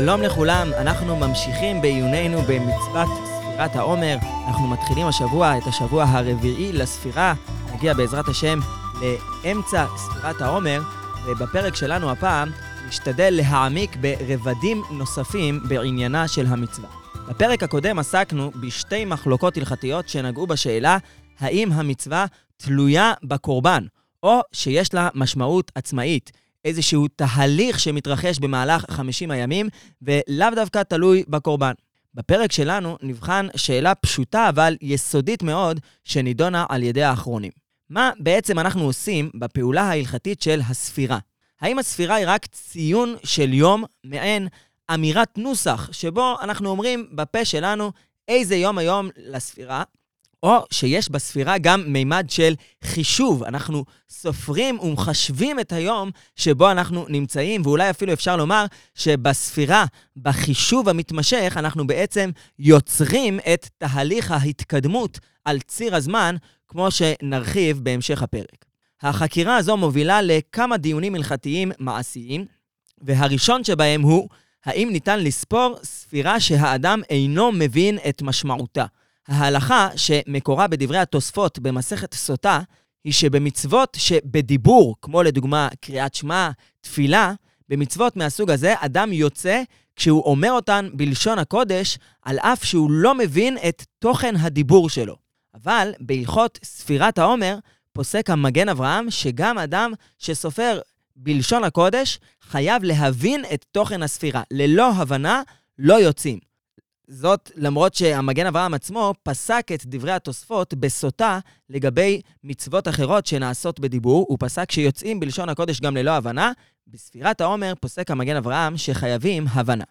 שלום לכולם, אנחנו ממשיכים בעיוננו במצוות ספירת העומר. אנחנו מתחילים השבוע את השבוע הרביעי לספירה. נגיע בעזרת השם לאמצע ספירת העומר, ובפרק שלנו הפעם נשתדל להעמיק ברבדים נוספים בעניינה של המצווה. בפרק הקודם עסקנו בשתי מחלוקות הלכתיות שנגעו בשאלה האם המצווה תלויה בקורבן, או שיש לה משמעות עצמאית. איזשהו תהליך שמתרחש במהלך 50 הימים, ולאו דווקא תלוי בקורבן. בפרק שלנו נבחן שאלה פשוטה אבל יסודית מאוד, שנידונה על ידי האחרונים. מה בעצם אנחנו עושים בפעולה ההלכתית של הספירה? האם הספירה היא רק ציון של יום, מעין אמירת נוסח, שבו אנחנו אומרים בפה שלנו איזה יום היום לספירה, או שיש בספירה גם מימד של חישוב. אנחנו סופרים ומחשבים את היום שבו אנחנו נמצאים, ואולי אפילו אפשר לומר שבספירה, בחישוב המתמשך, אנחנו בעצם יוצרים את תהליך ההתקדמות על ציר הזמן, כמו שנרחיב בהמשך הפרק. החקירה הזו מובילה לכמה דיונים הלכתיים מעשיים, והראשון שבהם הוא, האם ניתן לספור ספירה שהאדם אינו מבין את משמעותה. ההלכה שמקורה בדברי התוספות במסכת סוטה, היא שבמצוות שבדיבור, כמו לדוגמה קריאת שמע, תפילה, במצוות מהסוג הזה, אדם יוצא כשהוא אומר אותן בלשון הקודש, על אף שהוא לא מבין את תוכן הדיבור שלו. אבל בהלכות ספירת העומר, פוסק המגן אברהם שגם אדם שסופר בלשון הקודש, חייב להבין את תוכן הספירה. ללא הבנה, לא יוצאים. זאת למרות שהמגן אברהם עצמו פסק את דברי התוספות בסוטה לגבי מצוות אחרות שנעשות בדיבור, הוא פסק שיוצאים בלשון הקודש גם ללא הבנה. בספירת העומר פוסק המגן אברהם שחייבים הבנה.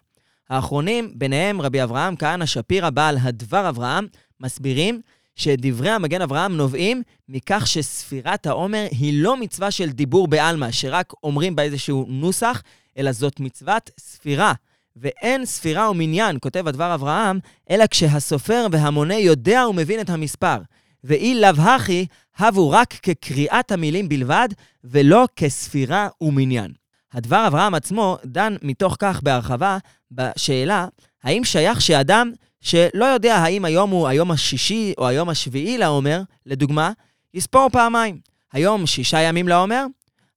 האחרונים, ביניהם רבי אברהם כהנא שפירא בעל הדבר אברהם, מסבירים שדברי המגן אברהם נובעים מכך שספירת העומר היא לא מצווה של דיבור בעלמא, שרק אומרים בה איזשהו נוסח, אלא זאת מצוות ספירה. ואין ספירה ומניין, כותב הדבר אברהם, אלא כשהסופר והמונה יודע ומבין את המספר. ואי לאו הכי, הבו רק כקריאת המילים בלבד, ולא כספירה ומניין. הדבר אברהם עצמו דן מתוך כך בהרחבה בשאלה, האם שייך שאדם שלא יודע האם היום הוא היום השישי או היום השביעי לעומר, לדוגמה, יספור פעמיים. היום שישה ימים לעומר,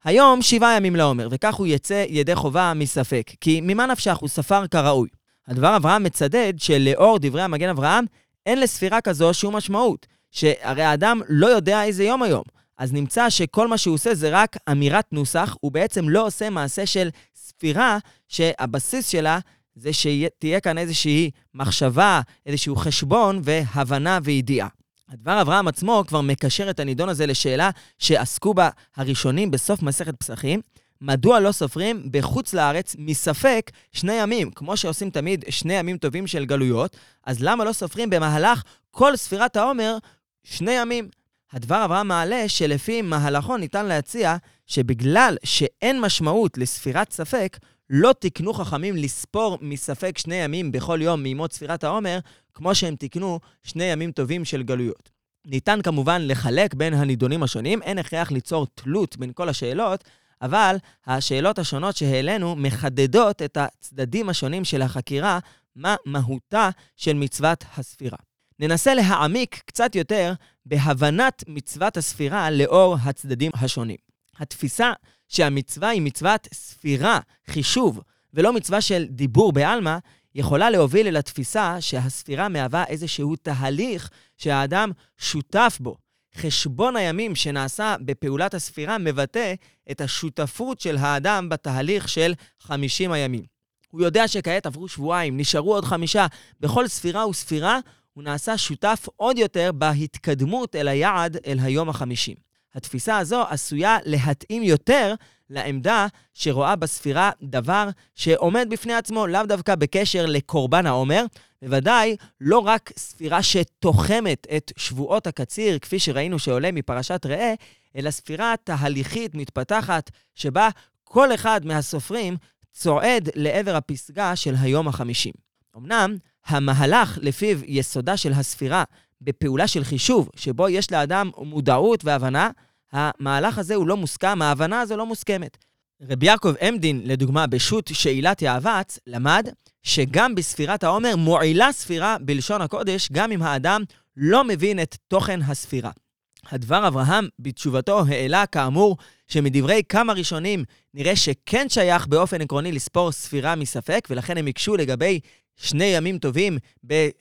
היום שבעה ימים לעומר, וכך הוא יצא ידי חובה מספק. כי ממה נפשך הוא ספר כראוי. הדבר אברהם מצדד שלאור דברי המגן אברהם, אין לספירה כזו שום משמעות. שהרי האדם לא יודע איזה יום היום. אז נמצא שכל מה שהוא עושה זה רק אמירת נוסח, הוא בעצם לא עושה מעשה של ספירה, שהבסיס שלה זה שתהיה כאן איזושהי מחשבה, איזשהו חשבון והבנה וידיעה. הדבר אברהם עצמו כבר מקשר את הנידון הזה לשאלה שעסקו בה הראשונים בסוף מסכת פסחים. מדוע לא סופרים בחוץ לארץ מספק שני ימים? כמו שעושים תמיד שני ימים טובים של גלויות, אז למה לא סופרים במהלך כל ספירת העומר שני ימים? הדבר אברהם מעלה שלפי מהלכו ניתן להציע שבגלל שאין משמעות לספירת ספק, לא תיקנו חכמים לספור מספק שני ימים בכל יום מימות ספירת העומר, כמו שהם תיקנו שני ימים טובים של גלויות. ניתן כמובן לחלק בין הנידונים השונים, אין הכרח ליצור תלות בין כל השאלות, אבל השאלות השונות שהעלינו מחדדות את הצדדים השונים של החקירה, מה מהותה של מצוות הספירה. ננסה להעמיק קצת יותר בהבנת מצוות הספירה לאור הצדדים השונים. התפיסה שהמצווה היא מצוות ספירה, חישוב, ולא מצווה של דיבור בעלמא, יכולה להוביל אל התפיסה שהספירה מהווה איזשהו תהליך שהאדם שותף בו. חשבון הימים שנעשה בפעולת הספירה מבטא את השותפות של האדם בתהליך של 50 הימים. הוא יודע שכעת עברו שבועיים, נשארו עוד חמישה. בכל ספירה וספירה הוא נעשה שותף עוד יותר בהתקדמות אל היעד, אל היום החמישים. התפיסה הזו עשויה להתאים יותר לעמדה שרואה בספירה דבר שעומד בפני עצמו, לאו דווקא בקשר לקורבן העומר, בוודאי לא רק ספירה שתוחמת את שבועות הקציר, כפי שראינו שעולה מפרשת ראה, אלא ספירה תהליכית מתפתחת, שבה כל אחד מהסופרים צועד לעבר הפסגה של היום החמישים. אמנם, המהלך לפיו יסודה של הספירה בפעולה של חישוב, שבו יש לאדם מודעות והבנה, המהלך הזה הוא לא מוסכם, ההבנה הזו לא מוסכמת. רבי יעקב עמדין, לדוגמה, בשו"ת שאילת יעבץ, למד שגם בספירת העומר מועילה ספירה בלשון הקודש, גם אם האדם לא מבין את תוכן הספירה. הדבר אברהם בתשובתו העלה כאמור שמדברי כמה ראשונים נראה שכן שייך באופן עקרוני לספור ספירה מספק, ולכן הם הקשו לגבי שני ימים טובים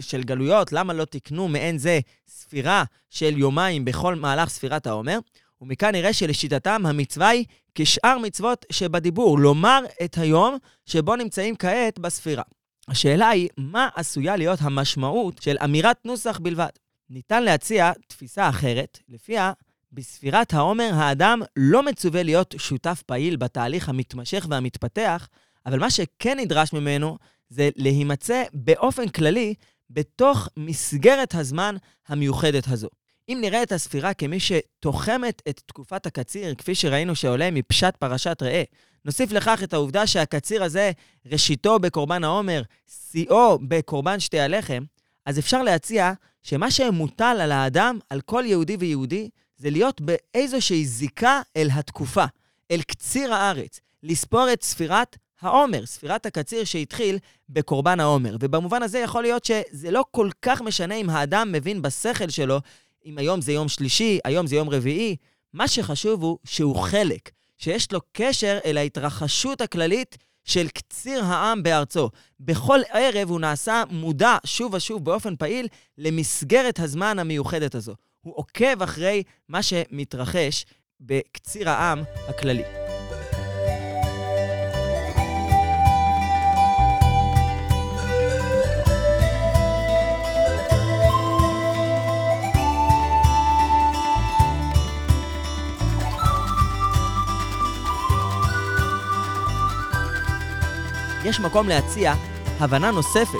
של גלויות, למה לא תקנו מעין זה ספירה של יומיים בכל מהלך ספירת העומר? ומכאן נראה שלשיטתם המצווה היא כשאר מצוות שבדיבור, לומר את היום שבו נמצאים כעת בספירה. השאלה היא, מה עשויה להיות המשמעות של אמירת נוסח בלבד? ניתן להציע תפיסה אחרת, לפיה בספירת העומר האדם לא מצווה להיות שותף פעיל בתהליך המתמשך והמתפתח, אבל מה שכן נדרש ממנו זה להימצא באופן כללי בתוך מסגרת הזמן המיוחדת הזו. אם נראה את הספירה כמי שתוחמת את תקופת הקציר, כפי שראינו שעולה מפשט פרשת ראה, נוסיף לכך את העובדה שהקציר הזה, ראשיתו בקורבן העומר, שיאו בקורבן שתי הלחם, אז אפשר להציע שמה שמוטל על האדם, על כל יהודי ויהודי, זה להיות באיזושהי זיקה אל התקופה, אל קציר הארץ, לספור את ספירת העומר, ספירת הקציר שהתחיל בקורבן העומר. ובמובן הזה יכול להיות שזה לא כל כך משנה אם האדם מבין בשכל שלו, אם היום זה יום שלישי, היום זה יום רביעי. מה שחשוב הוא שהוא חלק, שיש לו קשר אל ההתרחשות הכללית של קציר העם בארצו. בכל ערב הוא נעשה מודע שוב ושוב באופן פעיל למסגרת הזמן המיוחדת הזו. הוא עוקב אחרי מה שמתרחש בקציר העם הכללי. יש מקום להציע הבנה נוספת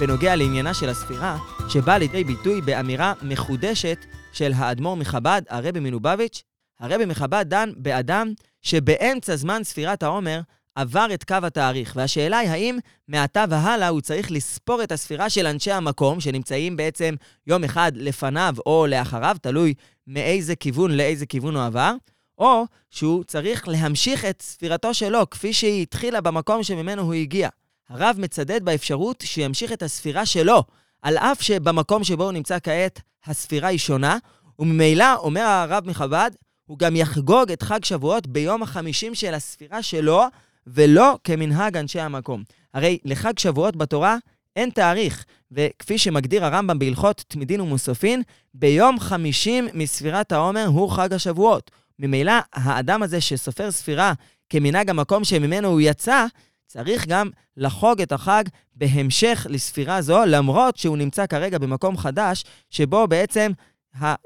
בנוגע לעניינה של הספירה, שבאה לידי ביטוי באמירה מחודשת של האדמו"ר מחב"ד, הרבי מלובביץ'. הרבי מחב"ד דן באדם שבאמצע זמן ספירת העומר עבר את קו התאריך, והשאלה היא האם מעתה והלאה הוא צריך לספור את הספירה של אנשי המקום, שנמצאים בעצם יום אחד לפניו או לאחריו, תלוי מאיזה כיוון לאיזה כיוון הוא עבר, או שהוא צריך להמשיך את ספירתו שלו כפי שהיא התחילה במקום שממנו הוא הגיע. הרב מצדד באפשרות שימשיך את הספירה שלו, על אף שבמקום שבו הוא נמצא כעת הספירה היא שונה, וממילא, אומר הרב מחב"ד, הוא גם יחגוג את חג שבועות ביום החמישים של הספירה שלו, ולא כמנהג אנשי המקום. הרי לחג שבועות בתורה אין תאריך, וכפי שמגדיר הרמב"ם בהלכות תמידין ומוספין, ביום חמישים מספירת העומר הוא חג השבועות. ממילא, האדם הזה שסופר ספירה כמנהג המקום שממנו הוא יצא, צריך גם לחוג את החג בהמשך לספירה זו, למרות שהוא נמצא כרגע במקום חדש, שבו בעצם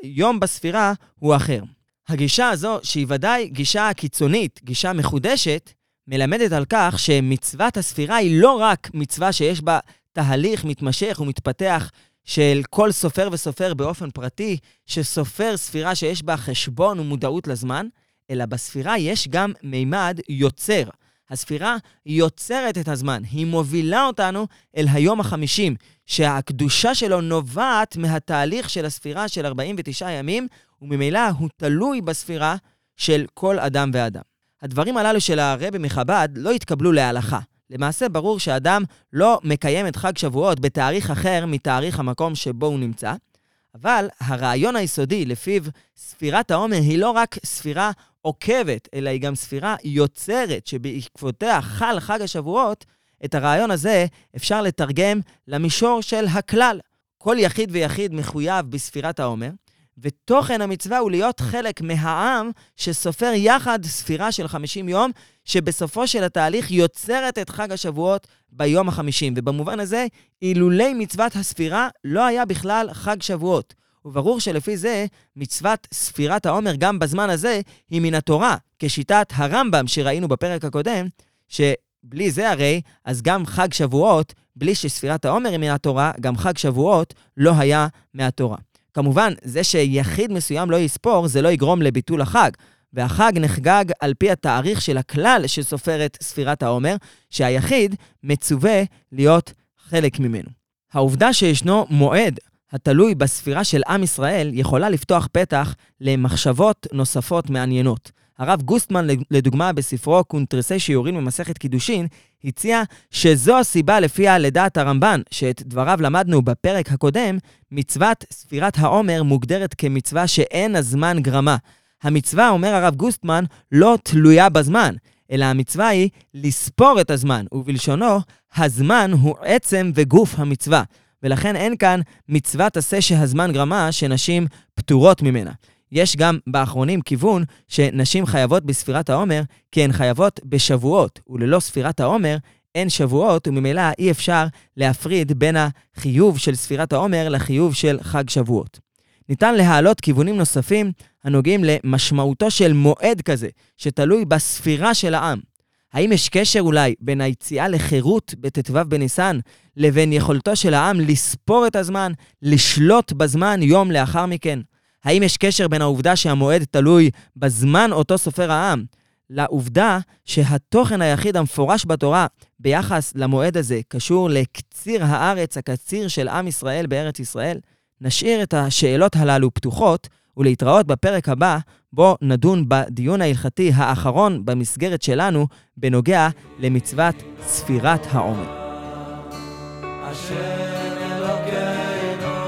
היום בספירה הוא אחר. הגישה הזו, שהיא ודאי גישה קיצונית, גישה מחודשת, מלמדת על כך שמצוות הספירה היא לא רק מצווה שיש בה תהליך מתמשך ומתפתח של כל סופר וסופר באופן פרטי, שסופר ספירה שיש בה חשבון ומודעות לזמן, אלא בספירה יש גם מימד יוצר. הספירה יוצרת את הזמן, היא מובילה אותנו אל היום החמישים, שהקדושה שלו נובעת מהתהליך של הספירה של 49 ימים, וממילא הוא תלוי בספירה של כל אדם ואדם. הדברים הללו של הרבי מחב"ד לא התקבלו להלכה. למעשה ברור שאדם לא מקיים את חג שבועות בתאריך אחר מתאריך המקום שבו הוא נמצא, אבל הרעיון היסודי לפיו ספירת העומר היא לא רק ספירה עוקבת, אלא היא גם ספירה יוצרת, שבעקבותיה חל חג השבועות, את הרעיון הזה אפשר לתרגם למישור של הכלל. כל יחיד ויחיד מחויב בספירת העומר, ותוכן המצווה הוא להיות חלק מהעם שסופר יחד ספירה של 50 יום, שבסופו של התהליך יוצרת את חג השבועות ביום ה-50. ובמובן הזה, אילולי מצוות הספירה לא היה בכלל חג שבועות. וברור שלפי זה, מצוות ספירת העומר גם בזמן הזה היא מן התורה, כשיטת הרמב"ם שראינו בפרק הקודם, שבלי זה הרי, אז גם חג שבועות, בלי שספירת העומר היא מן התורה, גם חג שבועות לא היה מהתורה. כמובן, זה שיחיד מסוים לא יספור, זה לא יגרום לביטול החג. והחג נחגג על פי התאריך של הכלל שסופרת ספירת העומר, שהיחיד מצווה להיות חלק ממנו. העובדה שישנו מועד התלוי בספירה של עם ישראל יכולה לפתוח פתח למחשבות נוספות מעניינות. הרב גוסטמן, לדוגמה, בספרו קונטרסי שיעורים במסכת קידושין, הציע שזו הסיבה לפיה לדעת הרמב"ן, שאת דבריו למדנו בפרק הקודם, מצוות ספירת העומר מוגדרת כמצווה שאין הזמן גרמה. המצווה, אומר הרב גוסטמן, לא תלויה בזמן, אלא המצווה היא לספור את הזמן, ובלשונו, הזמן הוא עצם וגוף המצווה. ולכן אין כאן מצוות עשה שהזמן גרמה שנשים פטורות ממנה. יש גם באחרונים כיוון שנשים חייבות בספירת העומר כי הן חייבות בשבועות, וללא ספירת העומר אין שבועות, וממילא אי אפשר להפריד בין החיוב של ספירת העומר לחיוב של חג שבועות. ניתן להעלות כיוונים נוספים הנוגעים למשמעותו של מועד כזה, שתלוי בספירה של העם. האם יש קשר אולי בין היציאה לחירות בט"ו בניסן לבין יכולתו של העם לספור את הזמן, לשלוט בזמן יום לאחר מכן? האם יש קשר בין העובדה שהמועד תלוי בזמן אותו סופר העם, לעובדה שהתוכן היחיד המפורש בתורה ביחס למועד הזה קשור לקציר הארץ, הקציר של עם ישראל בארץ ישראל? נשאיר את השאלות הללו פתוחות, ולהתראות בפרק הבא, בו נדון בדיון ההלכתי האחרון במסגרת שלנו בנוגע למצוות ספירת העומר. אשר אלוקינו,